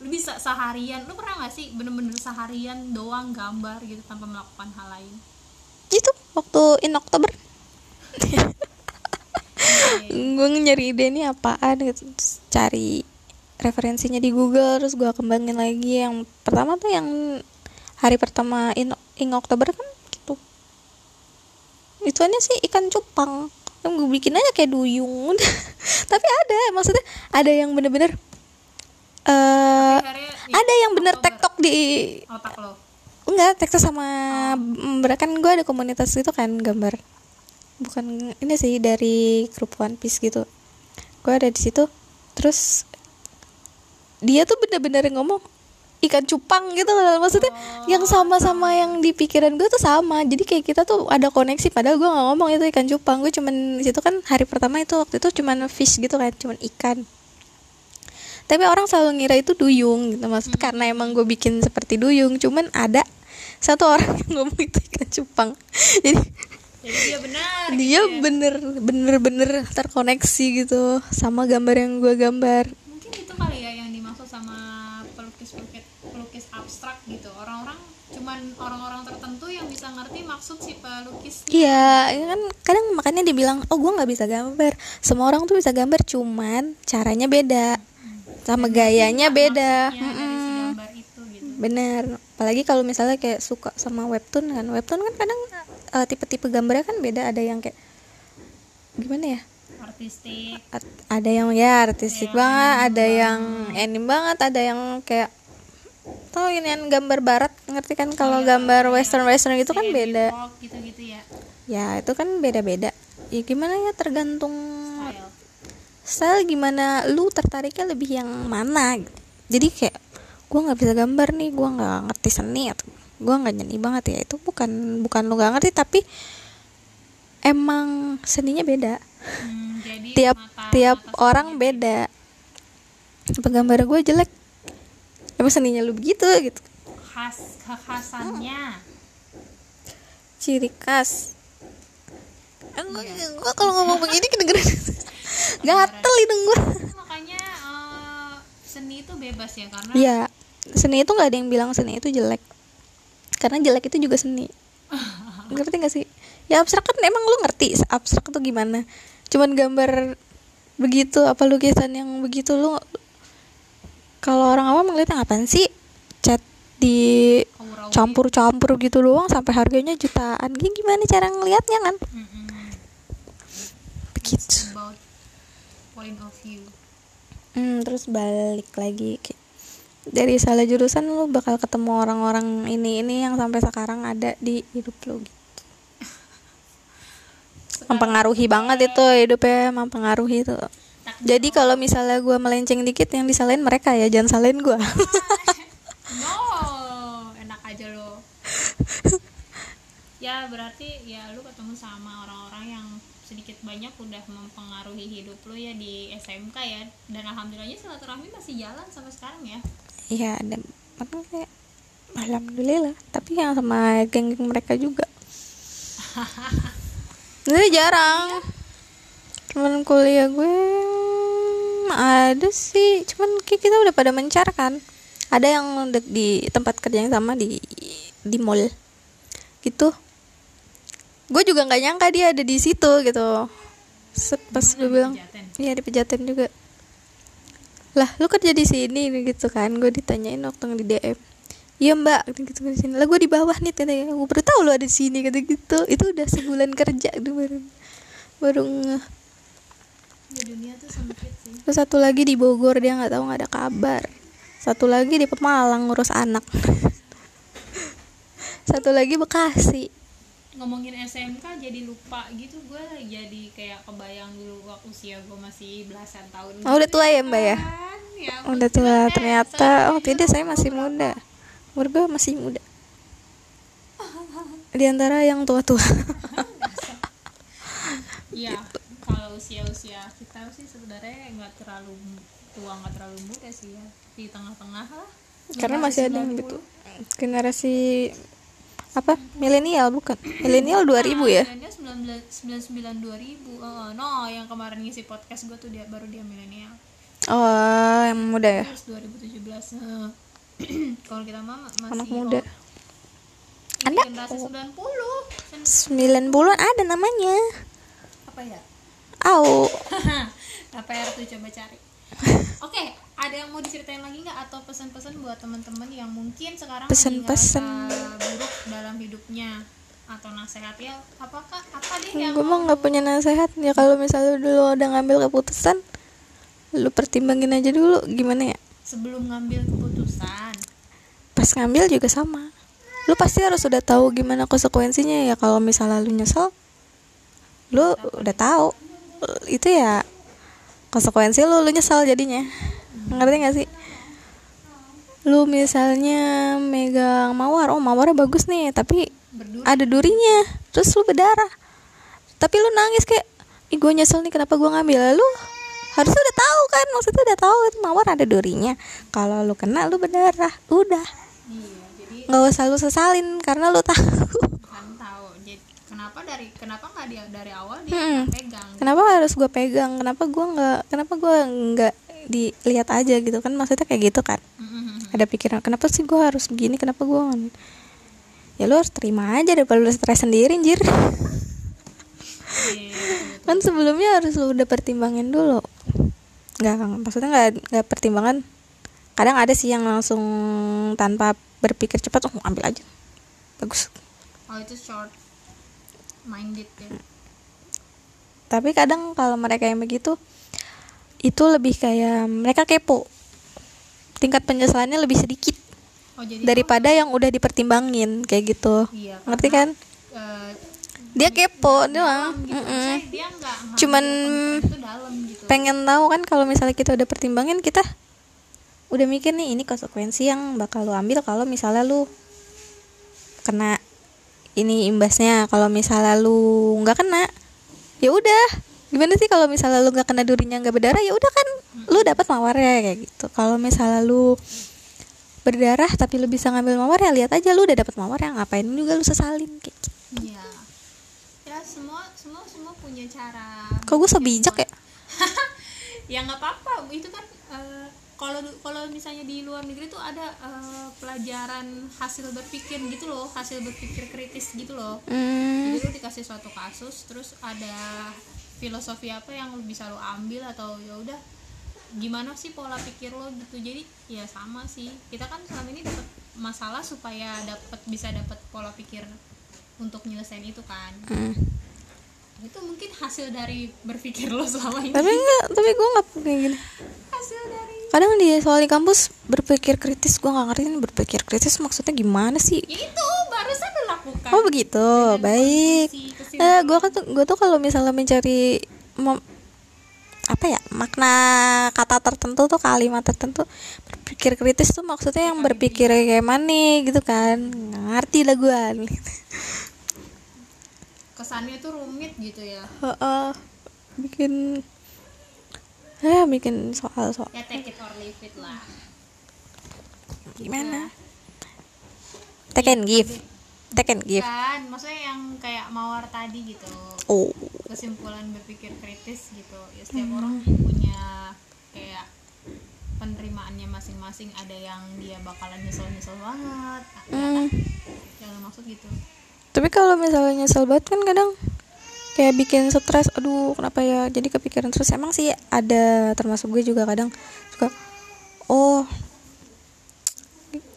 lu bisa seharian lu pernah gak sih bener-bener seharian doang gambar gitu tanpa melakukan hal lain itu waktu in Oktober gue nyari ide ini apaan gitu Terus cari referensinya di Google terus gue kembangin lagi. Yang pertama tuh yang hari pertama in, in Oktober kan gitu. Ituannya sih ikan cupang. Kan gue bikin aja kayak duyung. Tapi ada maksudnya ada yang bener-bener di ada yang bener tektok di otak lo? Enggak tektok sama oh. kan gue ada komunitas itu kan gambar. Bukan ini sih dari grup One Piece gitu. Gue ada di situ. Terus dia tuh bener-bener ngomong ikan cupang gitu loh. maksudnya yang sama-sama yang di pikiran gue tuh sama. Jadi kayak kita tuh ada koneksi. Padahal gue nggak ngomong itu ikan cupang. Gue cuman situ kan hari pertama itu waktu itu cuman fish gitu kan cuman ikan. Tapi orang selalu ngira itu duyung gitu. Maksudnya karena emang gue bikin seperti duyung cuman ada satu orang yang ngomong itu ikan cupang. Jadi jadi dia benar dia bener bener bener terkoneksi gitu sama gambar yang gue gambar. Mungkin itu kali ya yang dimaksud sama pelukis pelukis pelukis abstrak gitu. Orang-orang cuman orang-orang tertentu yang bisa ngerti maksud si pelukis iya ini kan kadang makanya dibilang oh gue nggak bisa gambar. Semua orang tuh bisa gambar cuman caranya beda. Sama gayanya beda. gambar itu gitu. Bener. Apalagi kalau misalnya kayak suka sama webtoon kan. Webtoon kan kadang eh, tipe-tipe gambarnya kan beda. Ada yang kayak gimana ya artistik. At- ada yang ya artistik banget ada yang anime banget ada yang kayak tau ini yang gambar barat ngerti kan? Kalau gambar western western gitu kan beda. Folk gitu-gitu ya. Ya itu kan beda-beda. Ya gimana ya tergantung style. Style gimana lu tertariknya lebih yang mana? Gitu. jadi kayak gue nggak bisa gambar nih gue nggak ngerti seni atau gue nggak nyanyi banget ya itu bukan bukan lu nggak ngerti tapi emang seninya beda. Hmm, jadi tiap mata- tiap mata orang beda. penggambar gue jelek? Emang seninya lu begitu gitu. Khas kekhasannya. Ciri khas. Gue kalau ngomong begini kedengeran. Gatel hidung gue makanya eh, seni itu bebas ya karena ya seni itu nggak ada yang bilang seni itu jelek. Karena jelek itu juga seni. Ngerti gak sih ya abstrak kan emang lu ngerti abstrak itu gimana. Cuman gambar begitu apa lukisan yang begitu lu kalau orang awam ngeliatnya apaan sih? Cat di campur-campur gitu doang sampai harganya jutaan. Gini gimana cara ngelihatnya kan? Begitu. Point of view. Hmm, terus balik lagi dari salah jurusan lu bakal ketemu orang-orang ini ini yang sampai sekarang ada di hidup lu. gitu. Mempengaruhi banget itu hidupnya mempengaruhi itu. Jadi kalau misalnya gua melenceng dikit yang disalahin mereka ya jangan salahin gua. No enak aja lo. Ya berarti ya lu ketemu sama orang-orang yang sedikit banyak udah mempengaruhi hidup lu ya di SMK ya. Dan alhamdulillahnya silaturahmi masih jalan sampai sekarang ya. Iya ada apa kayak alhamdulillah. Tapi yang sama geng-geng mereka juga Ini jarang. Teman kuliah gue ada sih. Cuman kita udah pada mencar kan. Ada yang di tempat kerja yang sama di di mall. Gitu. Gue juga nggak nyangka dia ada di situ gitu. Set pas gue bilang iya di pejaten juga. Lah lu kerja di sini gitu kan? Gue ditanyain waktu di DM iya mbak gitu di sini. Lah gue di bawah nih katanya gue baru tahu lu ada di sini kata gitu. Itu udah sebulan kerja tuh baru baru ngeh ya dunia tuh sempit sih. Terus satu lagi di Bogor dia nggak tahu nggak ada kabar. Satu lagi di Pemalang ngurus anak. Satu lagi Bekasi. Ngomongin SMK jadi lupa gitu. Gue jadi kayak kebayang dulu waktu usia gue masih belasan tahun Oh, udah tua ya, Mbak, ya? kan? Ya udah tua ternyata. Oh tidak saya masih muda umur gue masih muda di antara yang tua-tua Iya, kalau usia-usia kita sih sebenarnya nggak terlalu tua nggak terlalu muda sih ya di tengah-tengah lah. karena masih ada yang 90. gitu generasi apa milenial bukan milenial 2000 ya Milenial 19 99 2000. Oh, no, yang kemarin ngisi podcast gue tuh dia baru dia milenial. oh yang muda ya Terus 2017. Nah, kalau kita mah masih anak muda oh, Anda? generasi 90. 90-an ada namanya Apa ya? au KPR tuh coba cari. Oke, ada yang mau diceritain lagi nggak atau pesan-pesan buat teman-teman yang mungkin sekarang Pesan-pesan. buruk dalam hidupnya atau nasihat ya apakah apa deh yang gue mah nggak punya nasihat ya kalau misalnya dulu udah ngambil keputusan lu pertimbangin aja dulu gimana ya sebelum ngambil keputusan. Pas ngambil juga sama. Lu pasti harus udah tahu gimana konsekuensinya ya kalau misalnya lu nyesel. Lu udah tahu. Itu ya konsekuensi lu lu nyesel jadinya. Ngerti gak sih? Lu misalnya megang mawar oh mawarnya bagus nih tapi berdua ada durinya terus lu berdarah. Tapi lu nangis kayak ih gue nyesel nih kenapa gue ngambil? Lu harusnya udah tahu kan maksudnya udah tahu itu mawar ada durinya. Kalau lu kena lu berdarah udah. Iya jadi nggak usah lu sesalin karena lu tahu. Kan tahu jadi kenapa dari kenapa nggak dia dari awal dia Hmm. pegang? Kenapa harus gue pegang? Kenapa gue nggak kenapa gue nggak dilihat aja gitu kan? Maksudnya kayak gitu kan. Mhm. ada pikiran kenapa sih gue harus begini? Kenapa gue ya lu harus terima aja daripada lu stres sendiri anjir. Iya, kan sebelumnya harus lu udah pertimbangin dulu nggak maksudnya nggak nggak pertimbangan. Kadang ada sih yang langsung tanpa berpikir cepat oh ambil aja. Bagus. Oh itu short minded ya? Tapi kadang kalau mereka yang begitu itu lebih kayak mereka kepo. Tingkat penyesalannya lebih sedikit oh jadi daripada yang udah dipertimbangin kayak gitu. Iya, ngerti kan? eh, dia kepo doang. gitu. Dia nggak ngambil Cuman- dalam gitu pengen tahu kan kalau misalnya kita udah pertimbangin kita udah mikir nih ini konsekuensi yang bakal lu ambil kalau misalnya lu kena ini imbasnya kalau misalnya lu nggak kena ya udah gimana sih kalau misalnya lu nggak kena durinya nggak berdarah ya udah kan lu dapat mawarnya kayak gitu kalau misalnya lu berdarah tapi lu bisa ngambil mawar ya lihat aja lu udah dapat mawar ya ngapain juga lu sesalin kayak gitu. Iya. Ya semua semua semua punya cara. kok gue so bijak ya ya nggak apa-apa. Itu kan eh, kalau kalau misalnya di luar negeri tuh ada eh, pelajaran hasil berpikir gitu loh hasil berpikir kritis gitu loh. Hmm, jadi lu dikasih suatu kasus terus ada filosofi apa yang lu bisa lo ambil atau ya udah gimana sih pola pikir lo gitu. Jadi ya sama sih. Kita kan selama ini dapat masalah supaya dapat bisa dapat pola pikir untuk nyelesain itu kan. Hmm. Itu mungkin hasil dari berpikir lo selama ini. Tapi enggak tapi gue nggak kayak gini. Hasil dari kadang di soal di kampus berpikir kritis gue nggak ngerti ini berpikir kritis maksudnya gimana sih? Ya itu barusan lo lakukan. Oh begitu. Baik. konsumsi, kesimpulan. eh gue kan gue tuh kalau misalnya mencari mem- apa ya makna kata tertentu tuh kalimat tertentu berpikir kritis tuh maksudnya yang berpikir kayak mana gitu kan. Ngerti lah gue kesannya tuh rumit gitu ya. Bikin ya bikin soal soal. Ya take it or leave it lah. Gimana? Take and give. Take and give. Kan maksudnya yang kayak mawar tadi gitu. Oh. Kesimpulan berpikir kritis gitu. Ya setiap orang punya kayak penerimaannya masing-masing. Ada yang dia bakalan nyesel-nyesel banget ya kan? yang lo maksud gitu tapi kalau misalnya nyesel banget kan kadang kayak bikin stres aduh kenapa ya? Jadi kepikiran terus. Emang sih ada termasuk gue juga kadang suka oh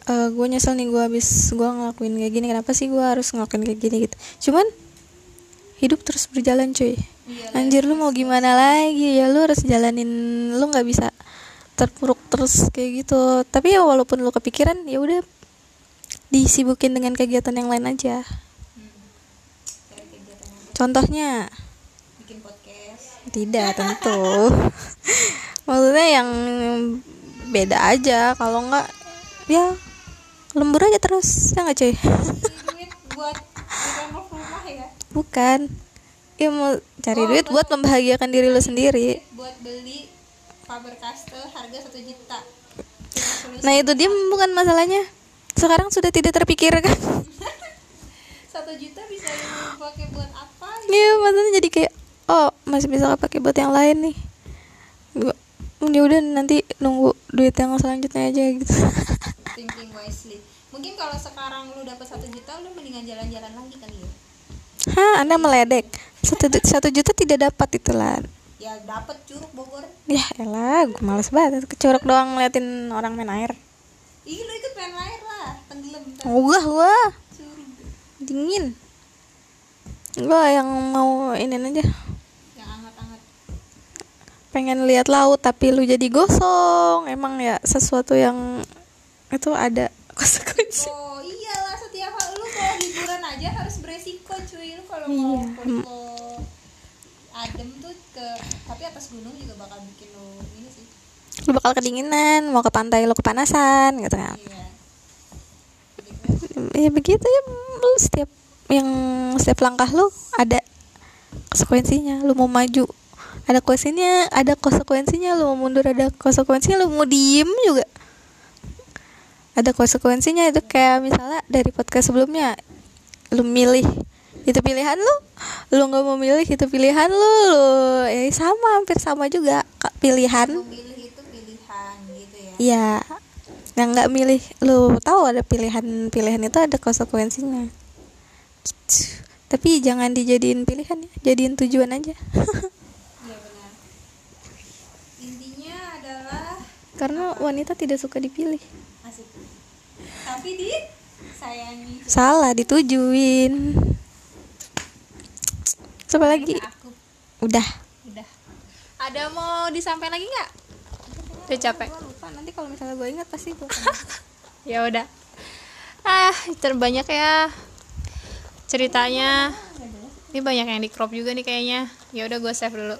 eh gue nyesel nih gue habis gue ngelakuin kayak gini kenapa sih gue harus ngelakuin kayak gini? Gitu. Cuman hidup terus berjalan cuy. Anjir lu mau gimana lagi? Ya lu harus jalanin lu nggak bisa terpuruk terus kayak gitu. Tapi ya walaupun lu kepikiran ya udah disibukin dengan kegiatan yang lain aja contohnya? Bikin podcast. Tidak tentu. Maksudnya yang beda aja. Kalau enggak ya lembur aja terus. Ya nggak cuy? Buat rumah ya? Bukan. Ya mau cari duit buat membahagiakan diri lu sendiri. Buat beli Faber Castell harga satu juta. Nah itu dia bukan masalahnya. Sekarang sudah tidak terpikirkan. Satu juta bisa dipakai buat apa Iya, maksudnya jadi kayak oh masih bisa pakai buat yang lain nih. Gua- Ya udah nanti nunggu duit yang selanjutnya aja gitu. thinking wisely mungkin kalau sekarang lu dapat satu juta lu mendingan jalan-jalan lagi kali ya Hah, Anda meledek. Satu, satu juta tidak dapat itulah. ya dapat curug Bogor Ya elah, gue males banget. Kecuruk doang ngeliatin orang main air. ih lu ikut main air lah tenggelam ntar Wah, wah, curug dingin. Gue yang mau ini aja. yang hangat-hangat Pengen lihat laut tapi lu jadi gosong. Emang ya sesuatu yang itu ada konsekuensi. oh iyalah setiap hal lu kalau liburan aja harus beresiko cuy lu kalau Iya. mau kulit lo adem tuh ke tapi atas gunung juga bakal bikin lu ini sih Lu bakal kedinginan, mau ke pantai lu kepanasan gitu kan. iya ya begitu ya lu setiap yang setiap langkah lu ada konsekuensinya lu mau maju ada konsekuensinya ada konsekuensinya lu mau mundur ada konsekuensinya lu mau diem juga. Ada konsekuensinya itu kayak misalnya dari podcast sebelumnya lu milih itu pilihan lu lu nggak mau milih itu pilihan lu, lu ya sama hampir sama juga Kak, pilihan. Memilih itu pilihan gitu ya? Iya, yang nggak milih, lu tahu ada pilihan-pilihan itu ada konsekuensinya. Gitu. Tapi jangan dijadiin pilihan ya, jadiin tujuan aja. iya benar intinya adalah Karena wanita tidak suka dipilih. asik tapi di sayangi Salah ditujuin. Coba lagi. aku Udah. udah ada mau disampaikan lagi nggak udah capek Gua lupa nanti kalau misalnya gue ingat pasti gue. ya udah ah terbanyak ya ceritanya. Ini banyak yang di crop juga nih kayaknya. Ya udah gue save dulu